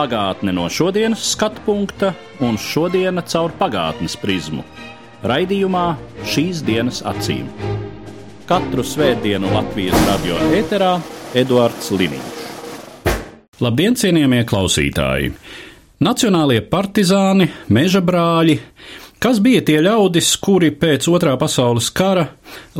Pagātne no šodienas skatu punkta un šodienas caur pagātnes prizmu. Raidījumā šīs dienas acīm. Katru svētdienu Latvijas radio eterā Eduards Liniņš. Labdien, cienījamie klausītāji! Nacionālie partizāni, meža brāļi, kas bija tie ļaudis, kuri pēc otrā pasaules kara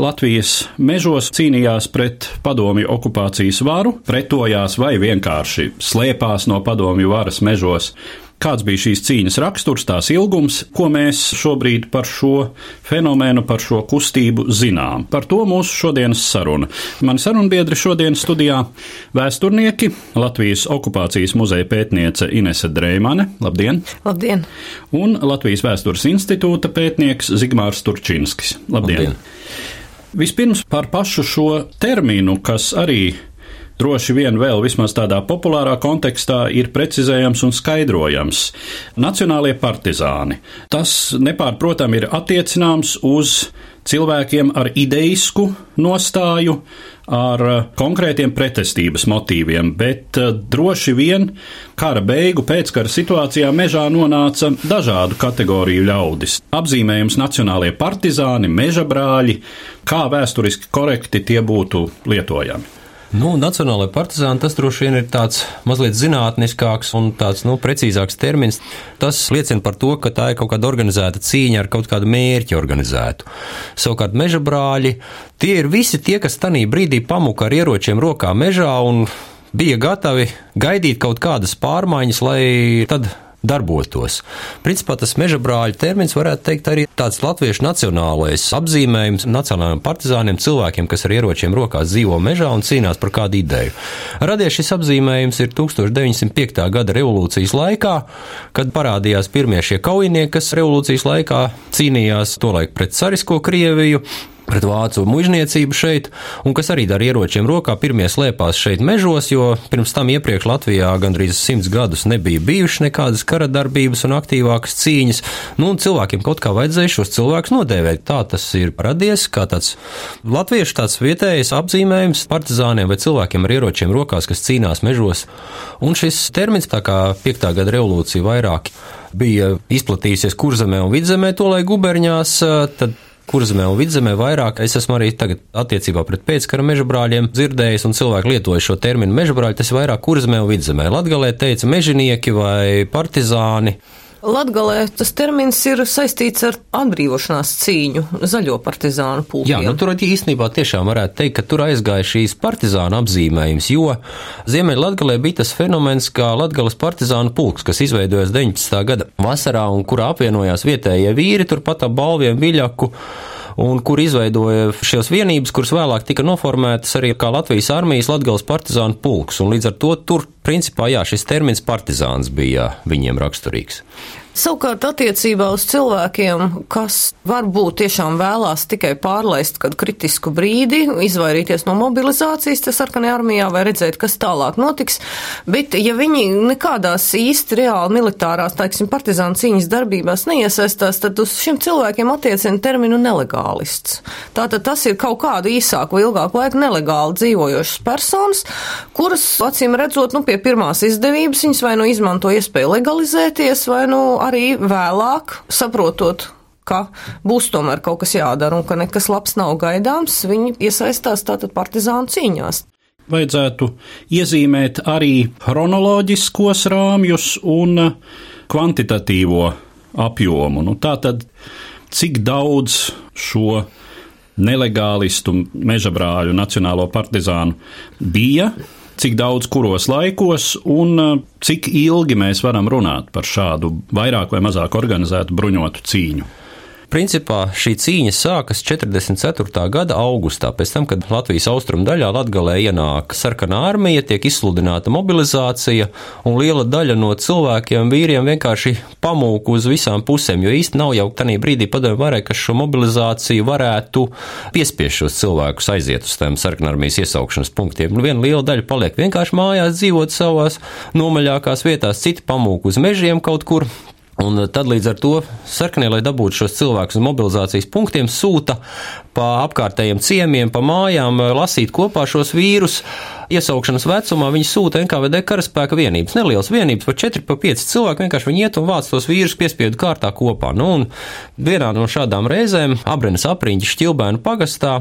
Latvijas mežos cīnījās pret padomju okupācijas varu, pretojās vai vienkārši slēpās no padomju varas mežos. Kāds bija šīs cīņas raksturs, tās ilgums, ko mēs šobrīd par šo fenomenu, par šo kustību zinām? Par to mūsu šodienas saruna. Mani sarunbiedri šodienas studijā - vēsturnieki, Latvijas okupācijas muzeja pētniece Inese Dreimane. Labdien! Labdien! Un Latvijas vēstures institūta pētnieks Zigmārs Turčinskis. Labdien! Labdien. Vispirms par pašu šo terminu, kas arī droši vien vēl vismaz tādā populārā kontekstā ir precizējams un skaidrojams. Nacionālie partizāni. Tas nepārprotam ir attiecināms uz cilvēkiem ar ideisku nostāju, ar konkrētiem pretestības motīviem, bet droši vien kara beigu pēckara situācijā mežā nonāca dažādu kategoriju ļaudis. Apzīmējums nacionālie partizāni, meža brāļi, kā vēsturiski korekti tie būtu lietojami. Nu, Nacionālajā partizāna tas droši vien ir tāds mazliet zinātniskāks un tāds nu, precīzāks termins. Tas liecina par to, ka tā ir kaut kāda organizēta cīņa ar kaut kādu mērķi organizētu. Savukārt meža brāļi, tie ir visi tie, kas tanī brīdī pamuka ar ieročiem rokā mežā un bija gatavi gaidīt kaut kādas pārmaiņas, lai tad darbotos. Principā tas meža brāļa termins varētu teikt arī tāds latviešu nacionālais apzīmējums nacionālajiem partizāniem, cilvēkiem, kas ar ieročiem rokās dzīvo mežā un cīnās par kādu ideju. Radies šis apzīmējums ir 1905. gada revolūcijas laikā, kad parādījās pirmie šie kaujinieki, kas revolūcijas laikā cīnījās tolaik pret carisko Krieviju, pret vācu mužniecību šeit, un kas arī ar ieročiem rokā pirmie slēpās šeit mežos, jo pirms tam iepriekš Latvijā gandrīz simts gadus nebija bijušas nekādas kara darbības un aktīvākas cīņas, nu un cilvēkiem kaut kā vajadzēja šos cilvēkus nodēvēt. Tā tas ir radies, kā tāds latviešu tāds vietējais apzīmējums partizāniem vai cilvēkiem ar ieročiem rokās, kas cīnās mežos, un šis termins, tā kā piektā gada revolūcija vairāk bija izplatījusies kurzemē un vidzemē, to lai guberņās, tad kurzemē un vidzemē vairāk. Es esmu arī tagad attiecībā pret pēckara meža brāļiem dzirdējis, un cilvēki lietoja šo terminu meža brāļi. Tas ir vairāk kurzemē un vidzemē. Latgalē teica mežonieki vai partizāni. Latgalē tas termins ir saistīts ar atbrīvošanās cīņu, zaļo partizānu pulkiem. Jā, nu tur īstenībā tiešām varētu teikt, ka tur aizgāja šīs partizāna apzīmējums, jo Ziemeļlatgalē bija tas fenomens, kā Latgales partizānu pulks, kas izveidojās 19. gada vasarā un kurā apvienojās vietējie vīri turpat ap balviem viļaku un kur izveidoja šīs vienības, kuras vēlāk tika noformētas arī kā Latvijas armijas Latgales partizānu pulks, un līdz ar to tur principā jā, šis termins partizāns bija viņiem raksturīgs. Savukārt attiecībā uz cilvēkiem, kas varbūt tiešām vēlās tikai pārlaist kādu kritisku brīdi, izvairīties no mobilizācijas, tas sarkanajā armijā vai redzēt, kas tālāk notiks, bet ja viņi nekādās īsti reāli militārās, teiksim, partizānu cīņas darbībās neiesaistās, tad uz šiem cilvēkiem attiecina terminu nelegālists. Tātad tas ir kaut kādu īsāku vai ilgāku laiku nelegāli dzīvojošas personas, kuras, acīm redzot, nu, pie pirmās izdevības viņas vai nu izmanto iespēju legalizēties, vai nu arī vēlāk, saprotot, ka būs tomēr kaut kas jādara un ka nekas labs nav gaidāms, viņi iesaistās tātad partizānu cīņās. Vajadzētu iezīmēt arī chronoloģiskos rāmjus un kvantitatīvo apjomu. Nu, tātad, cik daudz šo nelegālistu meža brāļu nacionālo partizānu bija, cik daudz kuros laikos un uh, cik ilgi mēs varam runāt par šādu vairāk vai mazāk organizētu bruņotu cīņu. Principā šī cīņa sākas 44. gada augustā, pēc tam, kad Latvijas austrumu daļā Latgalē ienāk sarkanā armija, tiek izsludināta mobilizācija, un liela daļa no cilvēkiem, vīriem vienkārši pamūk uz visām pusēm, jo īsti nav jau tajā brīdī padomju varai, kas šo mobilizāciju varētu piespiest šos cilvēkus aiziet uz tiem sarkanarmijas iesaukšanas punktiem. Un viena liela daļa paliek vienkārši mājās, dzīvot savās nomaļākās vietās, citi pamūk uz mežiem kaut kur, Un tad līdz ar to sarkanie, lai dabūtu šos cilvēkus uz mobilizācijas punktiem, sūta pa apkārtējiem ciemiemiem, pa mājām, lasīt kopā šos vīrus. Iesaukšanas vecumā viņi sūta NKVD karaspēka vienības, nelielas vienības, pa 4, pa 5 cilvēki vienkārši viņi iet un vāc tos vīrus piespiedu kārtā kopā. Nu, un vienā no šādām reizēm, Abrenes apriņķa šķilbēnu pagastā,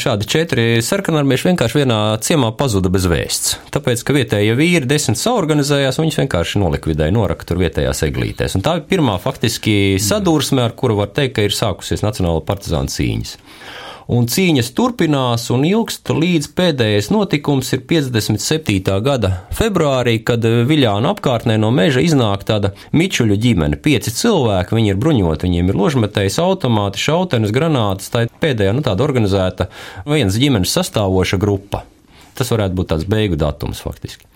šādi četri sarkanarmieši vienkārši vienā ciemā pazuda bez vēsts. Tāpēc, ka vietējie vīri desmit saorganizējās, viņus vienkārši nolikvidēja, noraka tur vietējās eglītēs. Un tā ir pirmā faktiski sadursme, ar kuru var teikt, ka ir sākusies Nacionāla partizāna cīņas un cīņas turpinās un ilgst līdz pēdējais notikums ir 57. gada februārī, kad Viļāna apkārtnē no meža iznāk tāda mičuļu ģimene. Pieci cilvēki, viņi ir bruņoti, viņiem ir ložmetējs, automāti, šautenes, granātas. Tā ir pēdējā, nu, tāda organizēta viens ģimenes sastāvoša grupa. Tas varētu būt tāds beigu datums faktiski.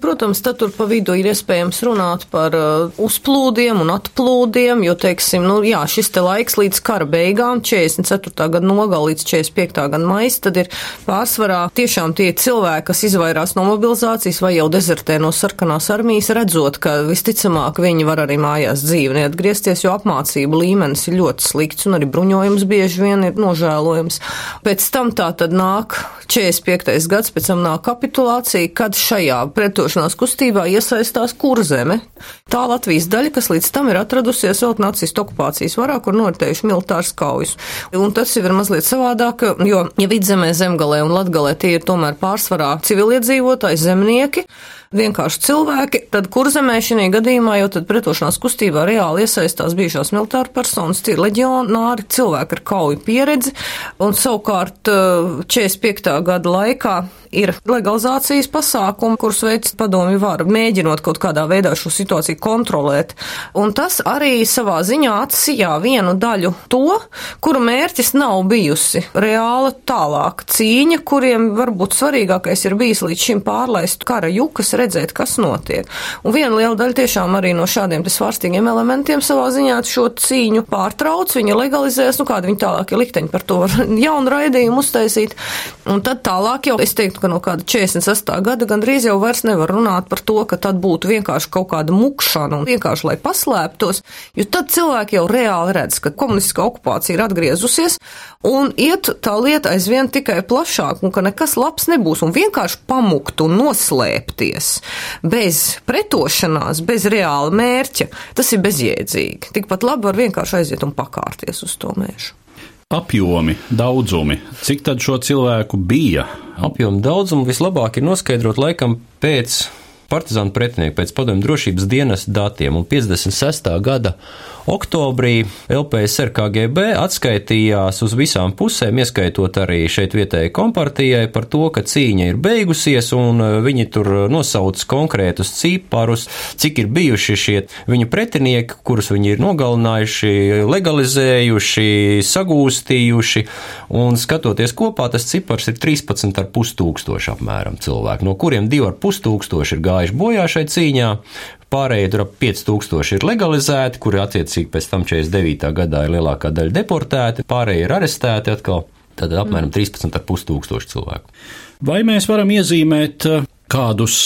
Protams, tad tur pa vidu ir iespējams runāt par uh, uzplūdiem un atplūdiem, jo, teiksim, nu, jā, šis te laiks līdz kara beigām, 44. gada nogal līdz 45. gada maijs, tad ir pārsvarā tiešām tie cilvēki, kas izvairās no mobilizācijas vai jau dezertē no sarkanās armijas, redzot, ka visticamāk viņi var arī mājās dzīvi neatgriezties, jo apmācība līmenis ir ļoti slikts un arī bruņojums bieži vien ir nožēlojams. Pēc tam tā tad nāk 45. gads, pēc tam nāk kapitulācija, kad šajā pretošanās kustībā iesaistās kurzeme. Tā Latvijas daļa, kas līdz tam ir atradusies vēl nacistu okupācijas varā, kur noritējuši militārs kaujas. Un tas jau ir mazliet savādāk, jo, ja vidzemē, zemgalē un latgalē tie ir tomēr pārsvarā civiliedzīvotāji, zemnieki, vienkārši cilvēki, tad kurzemē šī gadījumā jau tad pretošanās kustībā reāli iesaistās bijušās militāra personas, tie leģionāri, cilvēki ar kauju pieredzi, un savukārt 45. Eh, gada laikā ir legalizācijas pasākumi, kurus veids padomju vara, mēģinot kaut kādā veidā šo situāciju kontrolēt. Un tas arī savā ziņā atsijā vienu daļu to, kuru mērķis nav bijusi reāla tālāka cīņa, kuriem varbūt svarīgākais ir bijis līdz šim pārlaist kara jukas, redzēt, kas notiek. Un viena liela daļa tiešām arī no šādiem svārstīgiem elementiem savā ziņā šo cīņu pārtrauc, viņi legalizēs, nu kādi viņi tālāk ir likteņi par to var jaunu raidījumu uztaisīt. Un tad tālāk jau es teiktu, ka no kāda 46. gada gandrīz jau vairs nevar runāt par to, ka tad būtu vienkārši kaut kāda mukšana un vienkārši lai paslēptos, jo tad cilvēki jau reāli redz, ka komunistiskā okupācija ir atgriezusies un iet tā lieta aizvien tikai plašāk un ka nekas labs nebūs un vienkārši pamukt un noslēpties bez pretošanās, bez reāla mērķa, tas ir bezjēdzīgi. Tikpat labi var vienkārši aiziet un pakārties uz to mēžu. Apjomi, daudzumi, cik tad šo cilvēku bija? Apjomu daudzumu vislabāk ir noskaidrot laikam pēc partizānu pretinieku pēc padomju drošības dienas datiem, un 56. gada oktobrī LPSR KGB atskaitījās uz visām pusēm, ieskaitot arī šeit vietējai kompartijai, par to, ka cīņa ir beigusies, un e, viņi tur nosauc konkrētus ciparus, cik ir bijuši šie viņu pretinieki, kurus viņi ir nogalinājuši, legalizējuši, sagūstījuši, un skatoties kopā, tas cipars ir 13,5 tūkstoši apmēram cilvēku, no kuriem 2,5 tūkstoši ir gājuši bojā šai cīņā, Pārējie tur ap 5000 ir legalizēti, kuri attiecīgi pēc tam 49. gadā ir lielākā daļa deportēti, pārējie ir arestēti atkal. Tad apmēram 13,5 tūkstoši cilvēku. Vai mēs varam iezīmēt eh, kādus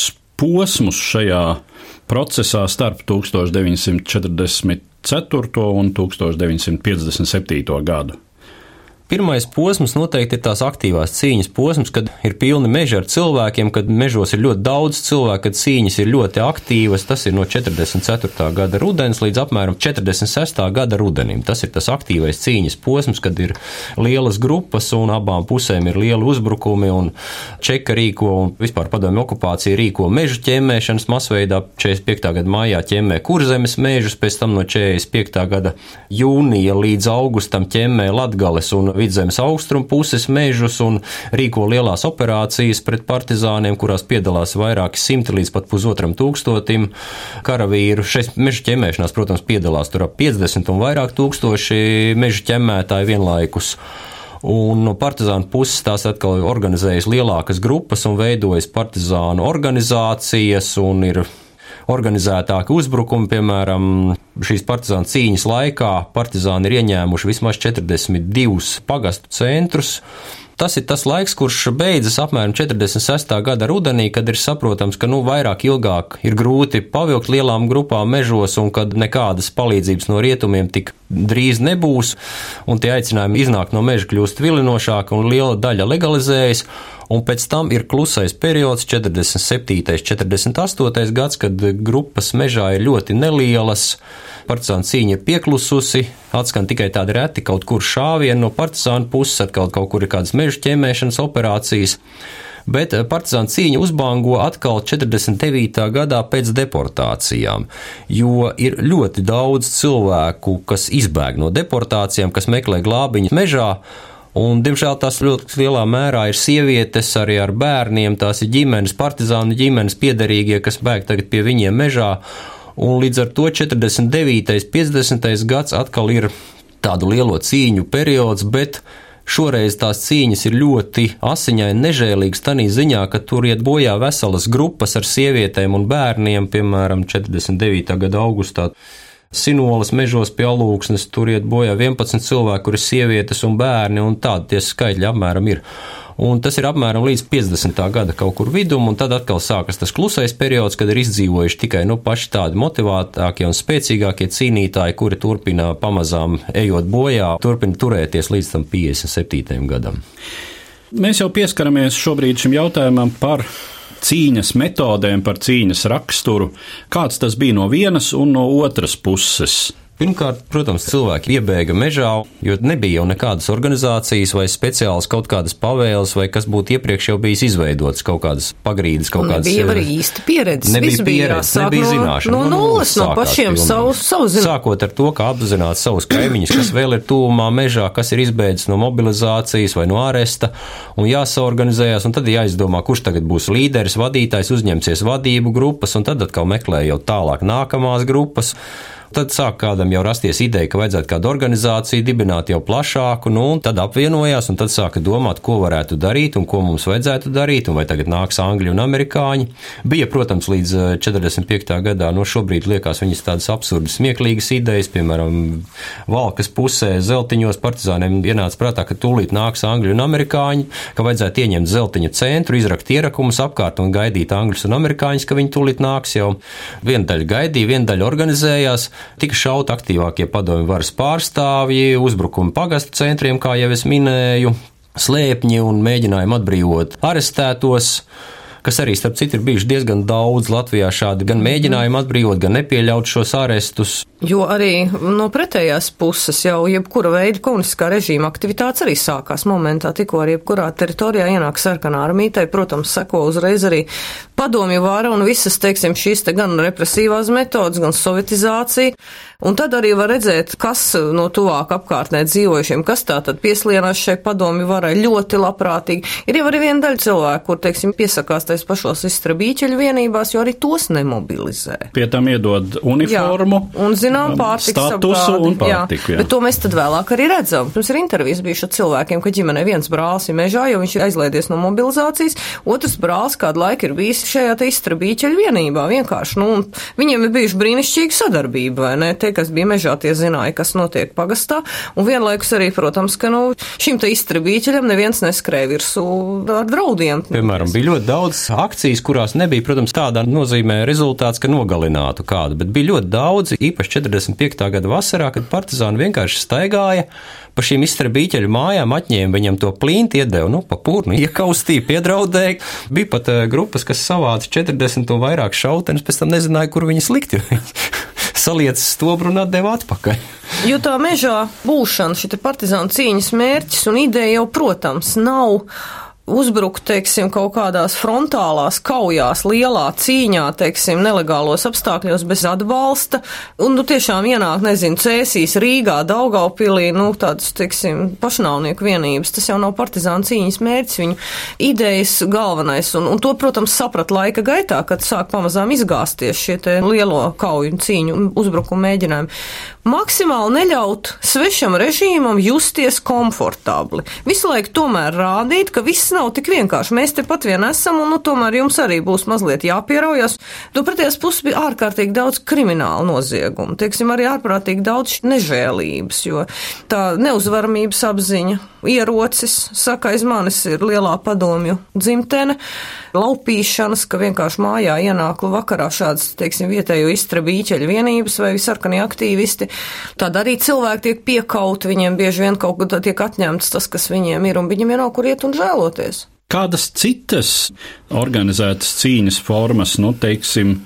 posmus šajā procesā starp 1944. un 1957. gadu? Pirmais posms noteikti ir tās aktīvās cīņas posms, kad ir pilni meži ar cilvēkiem, kad mežos ir ļoti daudz cilvēku, kad cīņas ir ļoti aktīvas. Tas ir no 44. gada rudens līdz apmēram 46. gada rudenim. Tas ir tas aktīvais cīņas posms, kad ir lielas grupas un abām pusēm ir lieli uzbrukumi un čeka rīko un vispār padomju okupācija rīko mežu ķemmēšanas masveidā. 45. gada mājā ķemmē kurzemes mežus, pēc tam no 45. gada jūnija līdz augustam ķemmē Latgales un vidzemes austrumu puses mežus un rīko lielās operācijas pret partizāniem, kurās piedalās vairāki simti līdz pat pusotram tūkstotim karavīru. Šeit meža ķemēšanās, protams, piedalās tur ap 50 un vairāk tūkstoši meža ķemmētāji vienlaikus. Un no partizānu puses tās atkal organizējas lielākas grupas un veidojas partizānu organizācijas un ir organizētāki uzbrukumi, piemēram, šīs partizānu cīņas laikā partizāni ir ieņēmuši vismaz 42 pagastu centrus. Tas ir tas laiks, kurš beidzas apmēram 46. gada rudenī, kad ir saprotams, ka nu, vairāk ilgāk ir grūti pavilkt lielām grupām mežos un kad nekādas palīdzības no rietumiem tik drīz nebūs, un tie aicinājumi iznākt no meža kļūst vilinošāki un liela daļa legalizējas un pēc tam ir klusais periods 47. 48. gads, kad grupas mežā ir ļoti nelielas, partizāna cīņa ir pieklususi, atskan tikai tādi reti kaut kur šāvieni no partizāna puses, atkal kaut kur ir kādas meža ķemēšanas operācijas bet partizāna cīņa uzbango atkal 49. gadā pēc deportācijām, jo ir ļoti daudz cilvēku, kas izbēg no deportācijām, kas meklē glābiņu mežā, Un, diemžēl tās ļoti lielā mērā ir sievietes arī ar bērniem, tās ir ģimenes, partizānu ģimenes piederīgie, kas bēg tagad pie viņiem mežā. Un līdz ar to 49. 50. gads atkal ir tādu lielo cīņu periods, bet Šoreiz tās cīņas ir ļoti asiņaini nežēlīgas tādā ziņā, ka tur iet bojā veselas grupas ar sievietēm un bērniem, piemēram, 49. gada augustā. Sinolas mežos pie alūksnes tur iet bojā 11 cilvēki, kur ir sievietes un bērni, un tādi tie skaitļi apmēram ir. Un tas ir apmēram līdz 50. gada kaut kur vidum, un tad atkal sākas tas klusais periods, kad ir izdzīvojuši tikai nu, paši tādi motivētākie un spēcīgākie cīnītāji, kuri turpina pamazām ejot bojā, turpina turēties līdz tam 57. gadam. Mēs jau pieskaramies šobrīd šim jautājumam par cīņas metodēm, par cīņas raksturu, kāds tas bija no vienas un no otras puses. Pirmkārt, protams, cilvēki iebēga mežā, jo nebija jau nekādas organizācijas vai speciālas kaut kādas pavēles, vai kas būtu iepriekš jau bijis izveidots, kaut kādas pagrīdes, kaut kādas. Nebija arī īsti pieredze. Nebija pieredze, nebija zināšana. No, no nulles, no pašiem savu, savu zināšanu. Sākot ar to, kā apzināt savus kaimiņus, kas vēl ir tūmā mežā, kas ir izbeidzis no mobilizācijas vai no āresta, un jāsaorganizējās, un tad jāizdomā, kurš tagad būs līderis, vadītājs, uzņemsies vadību grupas, un tad atkal meklē jau tālāk nākamās grupas. Tad sāk kādam jau rasties ideja, ka vajadzētu kādu organizāciju dibināt jau plašāku, nu, un tad apvienojās, un tad sāka domāt, ko varētu darīt un ko mums vajadzētu darīt, un vai tagad nāks angļi un amerikāņi. Bija, protams, līdz 45. Eh, gadā, no šobrīd liekas viņas tādas absurdas, smieklīgas idejas, piemēram, valkas pusē zeltiņos partizāniem ienāca prātā, ka tūlīt nāks angļi un amerikāņi, ka vajadzētu ieņemt zeltiņu centru, izrakt ierakumus apkārt un gaidīt angļus un amerikāņus, ka viņi tūlīt nāks jau. Viena daļa gaidīja, viena daļa organizējās, tika šauti aktīvākie padomju varas pārstāvji, uzbrukumi pagastu centriem, kā jau es minēju, slēpņi un mēģinājumi atbrīvot arestētos kas arī, starp citu, ir bijuši diezgan daudz Latvijā šādi gan mēģinājumi atbrīvot, gan nepieļaut šos arestus. Jo arī no pretējās puses jau jebkura veida komunistiskā režīma aktivitātes arī sākās momentā, tikko arī jebkurā teritorijā ienāk sarkanā armija, tai, protams, seko uzreiz arī padomju vara un visas, teiksim, šīs te gan represīvās metodas, gan sovietizācija. Un tad arī var redzēt, kas no tuvāk apkārtnē dzīvojušiem, kas tā tad pieslienās šai padomju varai ļoti labprātīgi. Ir jau arī viena daļa cilvēku, kur, teiksim, piesakās tais pašos izstrabīķeļu vienībās, jo arī tos nemobilizē. Pie tam iedod uniformu. Jā, un, zinām, pārtiks statusu apgādi. un pārtiku. Jā, jā. Bet to mēs tad vēlāk arī redzam. Mums ir intervijas bijuši ar cilvēkiem, ka ģimenei viens brālis ir mežā, jo viņš ir aizlaidies no mobilizācijas, otrs brālis kādu laiku ir bijis šajā te izstrabīķeļu vienībā vienkārši. Nu, viņiem ir bijuši brīnišķīga sadarbība, vai ne? Tie, kas bija mežā, tie zināja, kas notiek pagastā. Un vienlaikus arī, protams, ka nu, šim te izstrabīķeļam neviens neskrēja virsū ar draudiem. Piemēram, bija ļoti daudz akcijas, kurās nebija, protams, tādā nozīmē rezultāts, ka nogalinātu kādu, bet bija ļoti daudz, īpaši 45. gada vasarā, kad partizāni vienkārši staigāja pa šīm izstrabīķeļu mājām atņēma viņam to plīnti, iedeva, nu, pa pūrnu, iekaustīja, piedraudēja. Bija pat uh, grupas, kas savāca 40 un vairāk šautenes, pēc tam nezināja, kur viņas likt, saliec stobru un atdeva atpakaļ. Jo tā mežā būšana, šī partizāna cīņas mērķis un ideja jau, protams, nav uzbrukt, teiksim, kaut kādās frontālās kaujās, lielā cīņā, teiksim, nelegālos apstākļos bez atbalsta, un, nu, tiešām ienāk, nezinu, Cēsīs, Rīgā, Daugaupilī, nu, tādas, teiksim, pašnāvnieku vienības, tas jau nav partizāna cīņas mērķis, viņu idejas galvenais, un, un to, protams, saprat laika gaitā, kad sāk pamazām izgāzties šie te lielo kauju un cīņu uzbrukumu mēģinājumi. Maksimāli neļaut svešam režīmam justies komfortabli. Visu laiku tomēr rādīt, ka viss nav tik vienkārši. Mēs tepat vien esam, un nu, tomēr jums arī būs mazliet jāpieraujas. No pretējās puses bija ārkārtīgi daudz kriminālu noziegumu, teiksim, arī ārprātīgi daudz nežēlības, jo tā neuzvaramības apziņa, ierocis, saka, aiz manis ir lielā padomju dzimtene, laupīšanas, ka vienkārši mājā ienāk vakarā šādas, teiksim, vietējo izstrabīķeļu vienības vai sarkanie aktīvisti. Tad arī cilvēki tiek piekauti, viņiem bieži vien kaut kad tiek atņemts tas, kas viņiem ir, un viņiem vienalga, kur iet un žēloties. Kādas citas organizētas cīņas formas, nu, teiksim,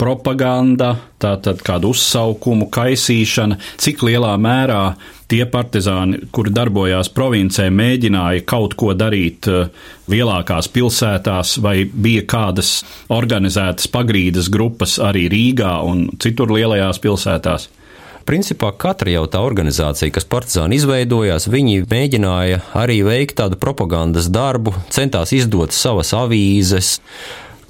propaganda, tātad kādu uzsaukumu, kaisīšana, cik lielā mērā tie partizāni, kuri darbojās provincē, mēģināja kaut ko darīt eh, lielākās pilsētās, vai bija kādas organizētas pagrīdes grupas arī Rīgā un citur lielajās pilsētās? Principā katra jau tā organizācija, kas partizāni izveidojās, viņi mēģināja arī veikt tādu propagandas darbu, centās izdot savas avīzes.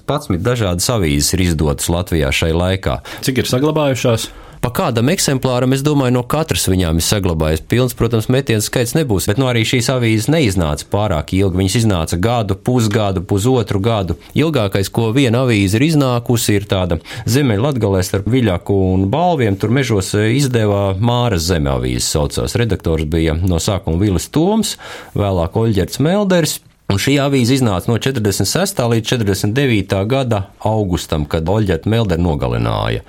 11 dažādas avīzes ir izdotas Latvijā šai laikā. Cik ir saglabājušās? Pa kādam eksemplāram, es domāju, no katras viņām ir saglabājies. Pilns, protams, metiens skaits nebūs, bet no arī šīs avīzes neiznāca pārāk ilgi. Viņas iznāca gadu, pusgadu, pusotru gadu. Ilgākais, ko viena avīze ir iznākusi, ir tāda Ziemeļlatgalē starp Viļaku un Balviem. Tur mežos izdevā Māras zeme avīzes saucās. Redaktors bija no sākuma Vilis Toms, vēlāk Oļģerts Melders. Un šī avīze iznāca no 46. līdz 49. gada augustam, kad Oļģerta Meldera nogalināja.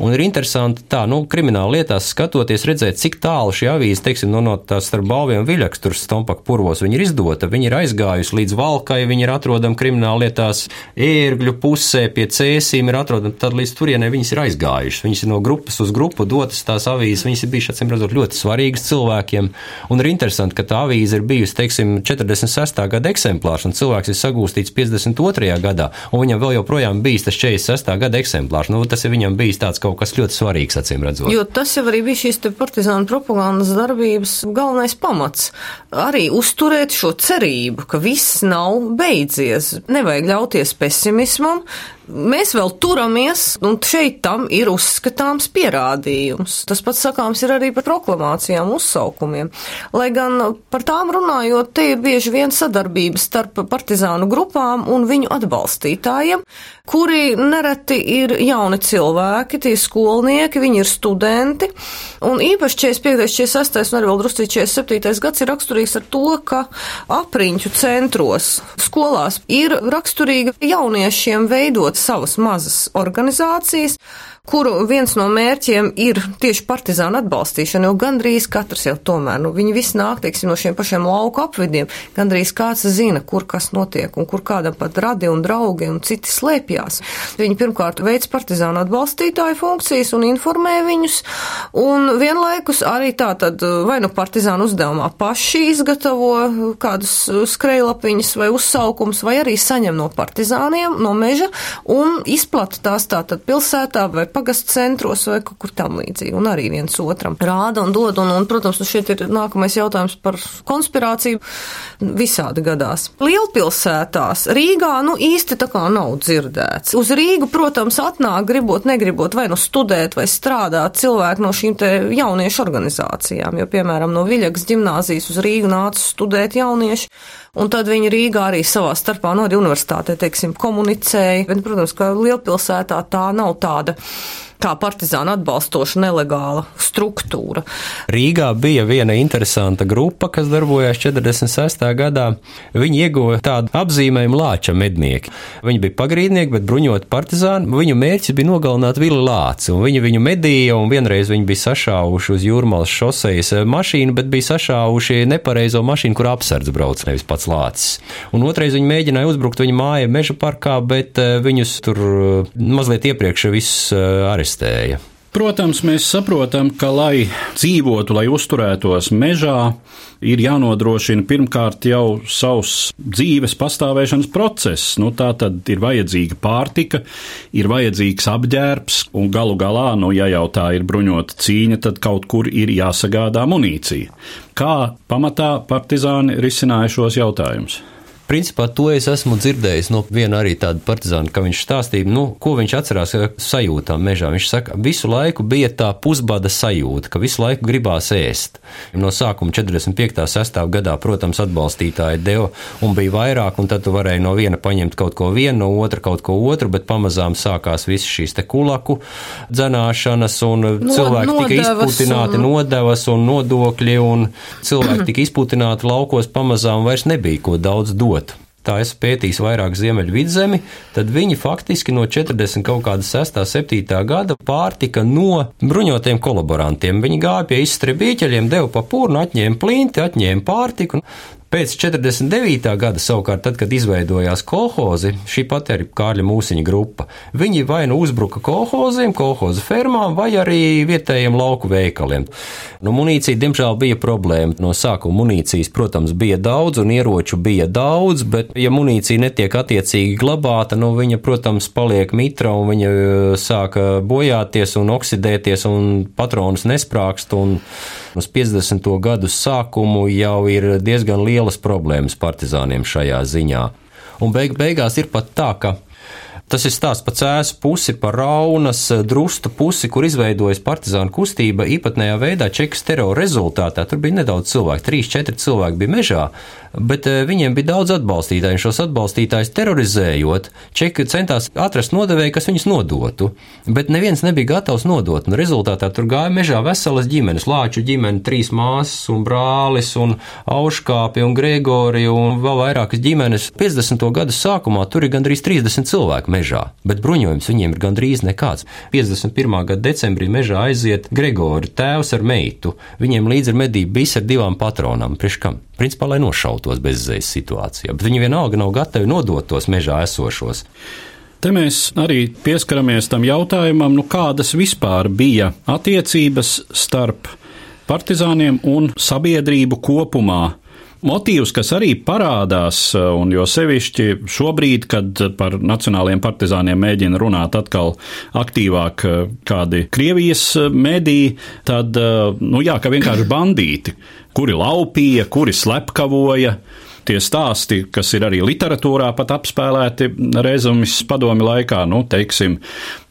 Un ir interesanti tā, nu, krimināla lietās skatoties, redzēt, cik tālu šī avīze, teiksim, no, no tās starp balviem viļaks, tur stompak purvos, viņa ir izdota, viņa ir aizgājusi līdz valkai, viņa ir atrodama krimināla lietās ērgļu pusē pie cēsīm, ir atrodama, tad līdz turienē viņas ir aizgājušas. Viņas ir no grupas uz grupu dotas tās avīzes, viņas ir bijušas, acīm redzot, ļoti svarīgas cilvēkiem. Un ir interesanti, ka tā avīze ir bijusi, teiksim, 46. gada eksemplārs, un cilvēks ir sagūstīts 52. gadā, un viņam vēl joprojām bijis tas 46. gada eksemplārs. Nu, tas ir viņam bijis tāds kaut kaut kas ļoti svarīgs, acīm redzot. Jo tas jau arī bija šīs partizānu propagandas darbības galvenais pamats. Arī uzturēt šo cerību, ka viss nav beidzies. Nevajag ļauties pesimismam, Mēs vēl turamies, un šeit tam ir uzskatāms pierādījums. Tas pats sakāms ir arī par proklamācijām, uzsaukumiem. Lai gan par tām runājot, te ir bieži vien sadarbības starp partizānu grupām un viņu atbalstītājiem, kuri nereti ir jauni cilvēki, tie skolnieki, viņi ir studenti, un īpaši 45, 46 un arī vēl drusci 47 gads ir raksturīgs ar to, ka apriņķu centros, skolās ir raksturīga jauniešiem veidot savas mazas organizācijas, kuru viens no mērķiem ir tieši partizānu atbalstīšana, jo gandrīz katrs jau tomēr, nu, viņi visi nāk, teiksim, no šiem pašiem lauku apvidiem, gandrīz kāds zina, kur kas notiek un kur kādam pat radi un draugi un citi slēpjās. Viņi pirmkārt veids partizānu atbalstītāju funkcijas un informē viņus, un vienlaikus arī tā tad vai nu partizānu uzdevumā paši izgatavo kādus skrejlapiņas vai uzsaukums, vai arī saņem no partizāniem, no meža un izplata tās tātad pilsētā vai pagastu centros vai kaut kur tam līdzīgi, un arī viens otram rāda un dod, un, un protams, nu šeit ir nākamais jautājums par konspirāciju. Visādi gadās. Lielpilsētās Rīgā, nu īsti tā kā nav dzirdēts. Uz Rīgu, protams, atnāk, gribot, negribot, vai nu studēt, vai strādāt cilvēki no šīm te jauniešu organizācijām, jo, piemēram, no Viļakas ģimnāzijas uz Rīgu nāca studēt jaunieši, un tad viņi Rīgā arī savā starpā, no nu, arī universitātē, teiksim, komunicēja, bet, protams, ka lielpilsētā tā nav tāda kā partizāna atbalstoša nelegāla struktūra. Rīgā bija viena interesanta grupa, kas darbojās 46. gadā. Viņi ieguva tādu apzīmējumu Lāča mednieki. Viņi bija pagrīdnieki, bet bruņot partizāni. Viņu mērķis bija nogalināt Vili Lāci, un viņi viņu medīja, un vienreiz viņi bija sašāvuši uz jūrmālas šosejas mašīnu, bet bija sašāvuši nepareizo mašīnu, kur apsardz brauc, nevis pats Lācis. Un otrais viņi mēģināja uzbrukt viņa mājai meža parkā, bet eh, viņus tur eh, mazliet iepriekš visus eh, arestēja. Protams, mēs saprotam, ka, lai dzīvotu, lai uzturētos mežā, ir jānodrošina pirmkārt jau savs dzīves pastāvēšanas process. Nu, tā tad ir vajadzīga pārtika, ir vajadzīgs apģērbs, un galu galā, nu, ja jau tā ir bruņota cīņa, tad kaut kur ir jāsagādā munīcija. Kā pamatā partizāni risināja šos jautājumus? Principā to es esmu dzirdējis no viena arī tāda partizāna, ka viņš stāstīja, nu, ko viņš atcerās sajūtām mežā. Viņš saka, visu laiku bija tā pusbada sajūta, ka visu laiku gribās ēst. No sākuma 45. sastāv gadā, protams, atbalstītāji deva un bija vairāk, un tad tu varēji no viena paņemt kaut ko vienu, no otra kaut ko otru, bet pamazām sākās visas šīs te kulaku dzenāšanas, un no, cilvēki tika izputināti, un... nodevas un nodokļi, un cilvēki tika izputināti laukos, pamazām vairs nebija ko daudz dot tā es pētīju vairāk ziemeļu vidzemi, tad viņi faktiski no 40 kaut kāda 6. 7. gada pārtika no bruņotiem kolaborantiem. Viņi gāja pie izstrebīķeļiem, deva pa pūnu, atņēma plinti, atņēma pārtiku. Pēc 49. gada savukārt, tad, kad izveidojās kolhozi, šī pati arī Kārļa Mūsiņa grupa, viņi vai nu uzbruka kolhoziem, kolhoza fermām, vai arī vietējiem lauku veikaliem. Nu, munīcija, diemžēl, bija problēma. No sākuma munīcijas, protams, bija daudz un ieroču bija daudz, bet, ja munīcija netiek attiecīgi glabāta, nu, viņa, protams, paliek mitra un viņa uh, sāka bojāties un oksidēties un patronus nesprākst. Un uz 50. gadu sākumu jau ir diezgan lielas problēmas partizāniem šajā ziņā. Un beig beigās ir pat tā, ka Tas ir stāsts par cēsu pusi, par raunas drustu pusi, kur izveidojas partizānu kustība īpatnējā veidā čekas terora rezultātā. Tur bija nedaudz cilvēku, trīs, četri cilvēki bija mežā, bet eh, viņiem bija daudz atbalstītāju, un šos atbalstītājus terorizējot, čeki centās atrast nodevēju, kas viņus nodotu, bet neviens nebija gatavs nodot, un rezultātā tur gāja mežā veselas ģimenes, lāču ģimene, trīs māsas un brālis, un auškāpi un Gregori, un vēl vairākas ģimenes. 50. gadu sākumā tur ir gandrīz 30 cilvēku mežā, bet bruņojums viņiem ir gandrīz nekāds. 51. gada decembrī mežā aiziet Gregori, tēvs ar meitu, viņiem līdzi ir medība bijis ar divām patronām, priekš kam? Principā, lai nošautos bezizējas situācijā, bet viņi vienalga nav gatavi nodot tos mežā esošos. Te mēs arī pieskaramies tam jautājumam, nu kādas vispār bija attiecības starp partizāniem un sabiedrību kopumā. Motīvs, kas arī parādās, un jo sevišķi šobrīd, kad par nacionāliem partizāniem mēģina runāt atkal aktīvāk kādi Krievijas mediji, tad, nu jā, ka vienkārši bandīti kuri laupīja, kuri slepkavoja. Tie stāsti, kas ir arī literatūrā pat apspēlēti rezumis padomi laikā, nu, teiksim,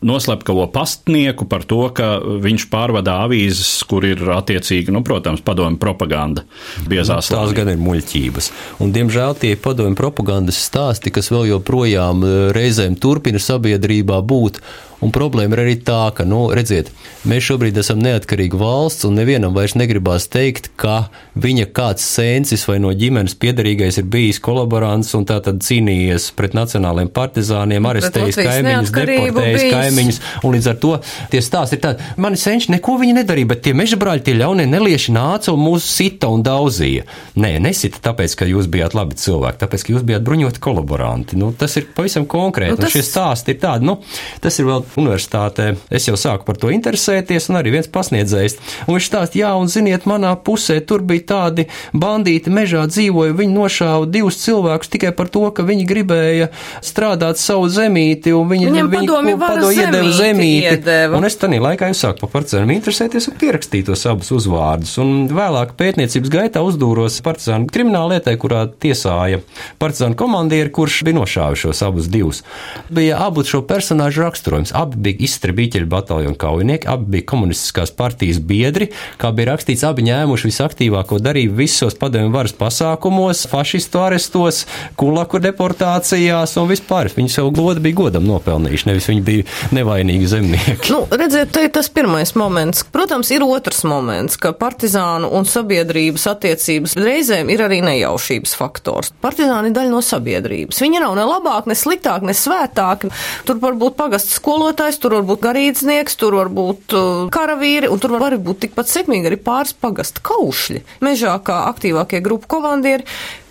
noslepkavo pastnieku par to, ka viņš pārvadā avīzes, kur ir attiecīgi, nu, protams, padomi propaganda biezās. Tās gan ir muļķības. Un, diemžēl tie padomi propagandas stāsti, kas vēl joprojām eh, reizēm turpina sabiedrībā būt, Un problēma ir arī tā, ka, nu, redziet, mēs šobrīd esam neatkarīga valsts, un nevienam vairs negribās teikt, ka viņa kāds sēncis vai no ģimenes piedarīgais ir bijis kolaborants un tā tad cīnījies pret nacionāliem partizāniem, arestējis kaimiņus, deportējis bijis. kaimiņus, un līdz ar to tie stāsti ir tādi, mani senči neko viņi nedarīja, bet tie mežabrāļi, tie ļaunie nelieši nāca un mūs sita un daudzīja. Nē, nesita tāpēc, ka jūs bijāt labi cilvēki, tāpēc, ka jūs bijāt bruņoti kolaboranti. Nu, tas ir pavisam konkrēti, nu, tas... un šie stāsti ir tādi, nu, tas ir vēl universitātē es jau sāku par to interesēties, un arī viens pasniedzējs. Un viņš stāsta, jā, un ziniet, manā pusē tur bija tādi bandīti mežā dzīvoja, viņi nošāva divus cilvēkus tikai par to, ka viņi gribēja strādāt savu zemīti, un viņi, Viņam viņi padomi padomi iedeva zemīti. Iedeva. Un es tanī laikā jau sāku par partizāniem interesēties un pierakstīt tos abus uzvārdus. Un vēlāk pētniecības gaitā uzdūros partizānu krimināla lietai, kurā tiesāja partizānu komandieri, kurš bija nošāvis šos abus divus. Bija abu šo personāžu raksturojums abi bija izstribīķeļu bataljonu kaujinieki, abi bija komunistiskās partijas biedri, kā bija rakstīts, abi ņēmuši visaktīvāko darību visos padomju varas pasākumos, fašistu arestos, kulaku deportācijās un vispār. Viņi savu godu bija godam nopelnījuši, nevis viņi bija nevainīgi zemnieki. Nu, redziet, te ir tas pirmais moments. Protams, ir otrs moments, ka partizānu un sabiedrības attiecības reizēm ir arī nejaušības faktors. Partizāni ir daļa no sabiedrības. Viņi nav ne labāk, ne sliktāk, ne svētāk. Tur var būt pagasts skolotāji skolotājs, tur var būt garīdznieks, tur var būt uh, karavīri, un tur var būt tikpat sekmīgi arī pāris pagasta kaušļi. Mežā kā aktīvākie grupu komandieri.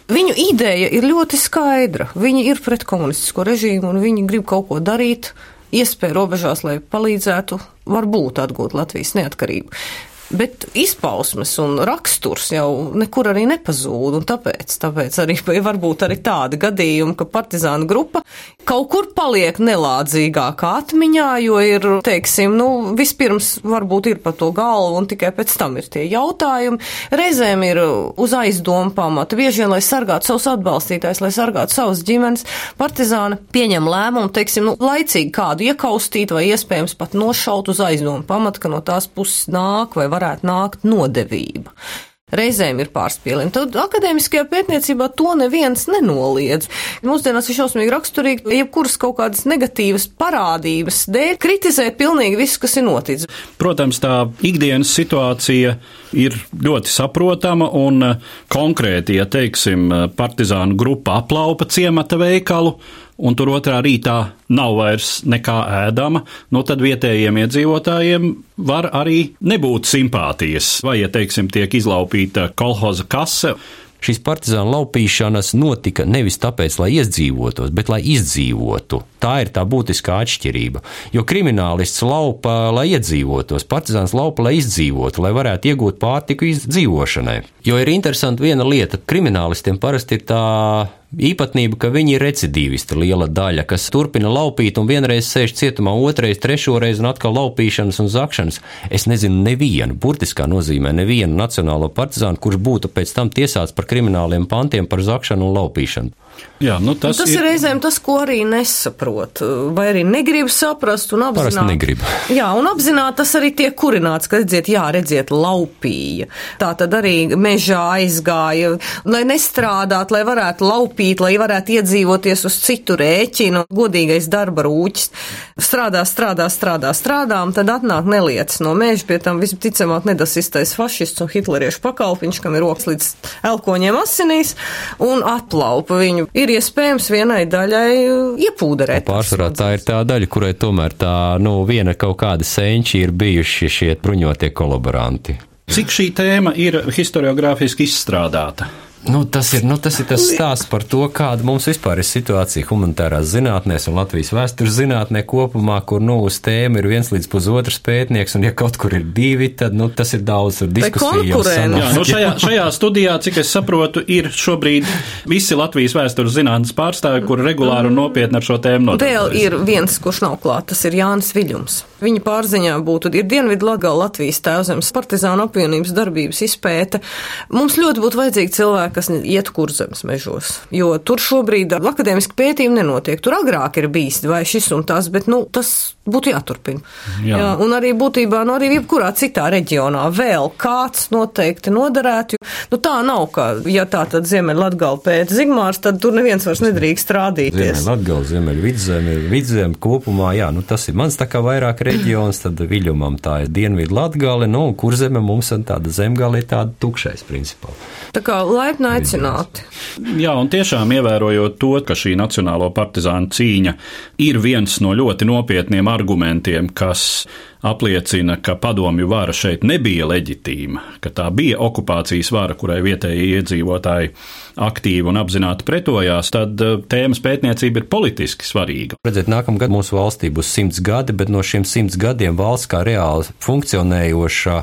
Viņu ideja ir ļoti skaidra. Viņi ir pret komunistisko režīmu un viņi grib kaut ko darīt iespēja robežās, lai palīdzētu varbūt atgūt Latvijas neatkarību. Bet izpausmes un raksturs jau nekur arī nepazūd, un tāpēc, tāpēc arī varbūt arī tādi gadījumi, ka partizāna grupa kaut kur paliek nelādzīgākā atmiņā, jo ir, teiksim, nu, vispirms varbūt ir pa to galvu, un tikai pēc tam ir tie jautājumi. Reizēm ir uz aizdomu pamata, bieži vien, lai sargātu savus atbalstītājus, lai sargātu savas ģimenes, partizāna pieņem lēmumu, teiksim, nu, laicīgi kādu iekaustīt vai iespējams pat nošaut uz aizdomu pamata, ka no tās puses nāk vai var varētu nākt nodevība. Reizēm ir pārspīlējumi. Tad akadēmiskajā pētniecībā to neviens nenoliedz. Mūsdienās ir šausmīgi raksturīgi, jebkuras kaut kādas negatīvas parādības dēļ kritizēt pilnīgi visu, kas ir noticis. Protams, tā ikdienas situācija ir ļoti saprotama un konkrēti, ja teiksim, partizānu grupa aplaupa ciemata veikalu un tur otrā rītā nav vairs nekā ēdama, nu tad vietējiem iedzīvotājiem var arī nebūt simpātijas. Vai, ja teiksim, tiek izlaupīta kolhoza kase, Šīs partizānu laupīšanas notika nevis tāpēc, lai izdzīvotos, bet lai izdzīvotu. Tā ir tā būtiskā atšķirība. Jo kriminālists laupa, lai iedzīvotos, partizāns laupa, lai izdzīvotu, lai varētu iegūt pārtiku izdzīvošanai. Jo ir interesanti viena lieta, kriminālistiem parasti ir tā īpatnība, ka viņi ir recidīvisti liela daļa, kas turpina laupīt un vienreiz sēž cietumā, otrreiz, trešoreiz un atkal laupīšanas un zakšanas. Es nezinu nevienu, burtiskā nozīmē nevienu nacionālo partizānu, kurš būtu pēc tam tiesāts par krimināliem pantiem par zakšanu un laupīšanu. Jā, nu tas, tas ir, ir reizēm tas, ko arī nesaprot, vai arī negrib saprast un apzināt. Negrib. Jā, un apzināt tas arī tiek kurināts, ka redziet, jā, redziet, laupīja. Tā tad arī mežā aizgāja, lai nestrādāt, lai varētu laupīt, lai varētu iedzīvoties uz citu rēķinu, godīgais darba rūķis. Strādā, strādā, strādā, strādā, un tad atnāk neliec no meža, pie tam visticamāk nedasistais fašists un hitleriešu pakalpiņš, kam ir rokas līdz elkoņiem asinīs, un aplaupa viņu ir iespējams vienai daļai iepūderēt. Pārsvarā tā ir tā daļa, kurai tomēr tā, nu, viena kaut kāda senči ir bijuši šie bruņotie kolaboranti. Cik šī tēma ir historiogrāfiski izstrādāta? Nu, tas, ir, nu, tas ir tas stāsts par to, kāda mums vispār ir situācija humanitārās zinātnēs un Latvijas vēstures zinātnē kopumā, kur nu, uz tēmu ir viens līdz pusotrs pētnieks, un ja kaut kur ir divi, tad nu, tas ir daudz diskusiju. Jā, nu, šajā, šajā studijā, cik es saprotu, ir šobrīd visi Latvijas vēstures zinātnes pārstāvi, kur regulāri un nopietni ar šo tēmu nodarbojas. Vēl ir viens, kurš nav klāt, tas ir Jānis Viļums. Viņa pārziņā būtu ir Dienvidu Latgala Latvijas tēvzemes partizānu apvienības darbības izpēta. Mums ļoti būtu vajadzīgi cilvēki, kas iet kurzemes mežos, jo tur šobrīd akadēmiski pētījumi nenotiek. Tur agrāk ir bijis vai šis un tas, bet nu, tas būtu jāturpina. Jā. Jā, un arī būtībā, nu arī jebkurā citā reģionā vēl kāds noteikti noderētu. Nu tā nav, ka, ja tā tad Ziemeļ Latgala pēc Zigmārs, tad tur neviens vairs nedrīkst rādīties. Ziemeļ Latgala, Ziemeļ Vidzeme, Vidzeme kopumā, jā, nu tas ir mans tā kā vairāk reģions, tad Viļumam tā ir Dienvidu Latgale, nu, kur zeme mums ir tāda zemgale, ir tāda tukšais principā. Tā kā laipni aicināti. Jā, un tiešām ievērojot to, ka šī Nacionālo partizānu cīņa ir viens no ļoti nopietniem argumentiem, kas apliecina, ka padomju vara šeit nebija leģitīma, ka tā bija okupācijas vara, kurai vietējie iedzīvotāji aktīvi un apzināti pretojās, tad eh, tēmas pētniecība ir politiski svarīga. Redziet, nākamgad mūsu valstī būs simts gadi, bet no šiem simts gadiem valsts kā reāli funkcionējoša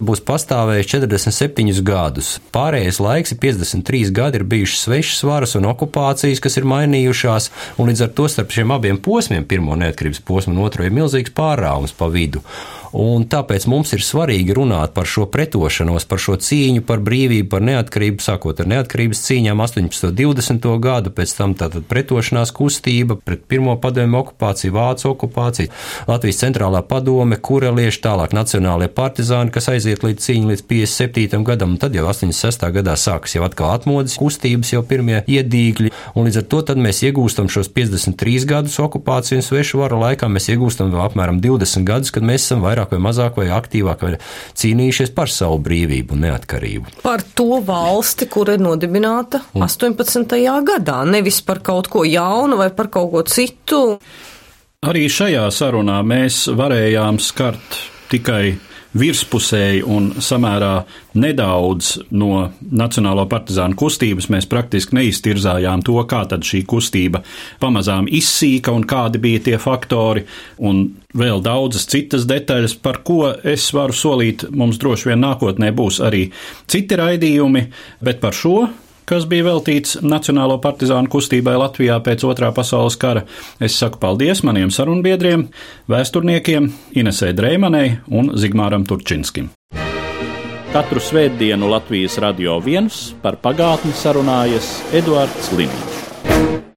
būs pastāvējuši 47 gadus. Pārējais laiks ir 53 gadi, ir bijušas svešas varas un okupācijas, kas ir mainījušās, un līdz ar to starp šiem abiem posmiem, pirmo neatkarības posmu un otro, ir milzīgs pārāvums pa vidu. sentido. Un tāpēc mums ir svarīgi runāt par šo pretošanos, par šo cīņu par brīvību, par neatkarību, sākot ar neatkarības cīņām 18. un 20. gadu, pēc tam tātad pretošanās kustība pret pirmo padomju okupāciju, Vācu okupāciju, Latvijas centrālā padome, kurelieši, tālāk nacionālie partizāni, kas aiziet līdz cīņai līdz 57. gadam, un tad jau 86. gadā sākas jau atkal atmodas kustības, jau pirmie iedīgļi, un līdz ar to tad mēs iegūstam šos 53 gadus okupāciju un svešu varu laikā, mēs iegūstam apmēram 20 gadus, kad mēs esam vairāk vairāk vai mazāk vai aktīvāk vai cīnījušies par savu brīvību un neatkarību. Par to valsti, kur ir nodibināta un. 18. gadā, nevis par kaut ko jaunu vai par kaut ko citu. Arī šajā sarunā mēs varējām skart tikai virspusēji un samērā nedaudz no Nacionālo partizānu kustības mēs praktiski neiztirzājām to, kā tad šī kustība pamazām izsīka un kādi bija tie faktori, un vēl daudzas citas detaļas, par ko es varu solīt, mums droši vien nākotnē būs arī citi raidījumi, bet par šo kas bija veltīts Nacionālo partizānu kustībai Latvijā pēc otrā pasaules kara. Es saku paldies maniem sarunbiedriem, vēsturniekiem Inesē Dreimanai un Zigmāram Turčinskim. Katru svētdienu Latvijas radio viens par pagātni sarunājas Eduards Liniņš.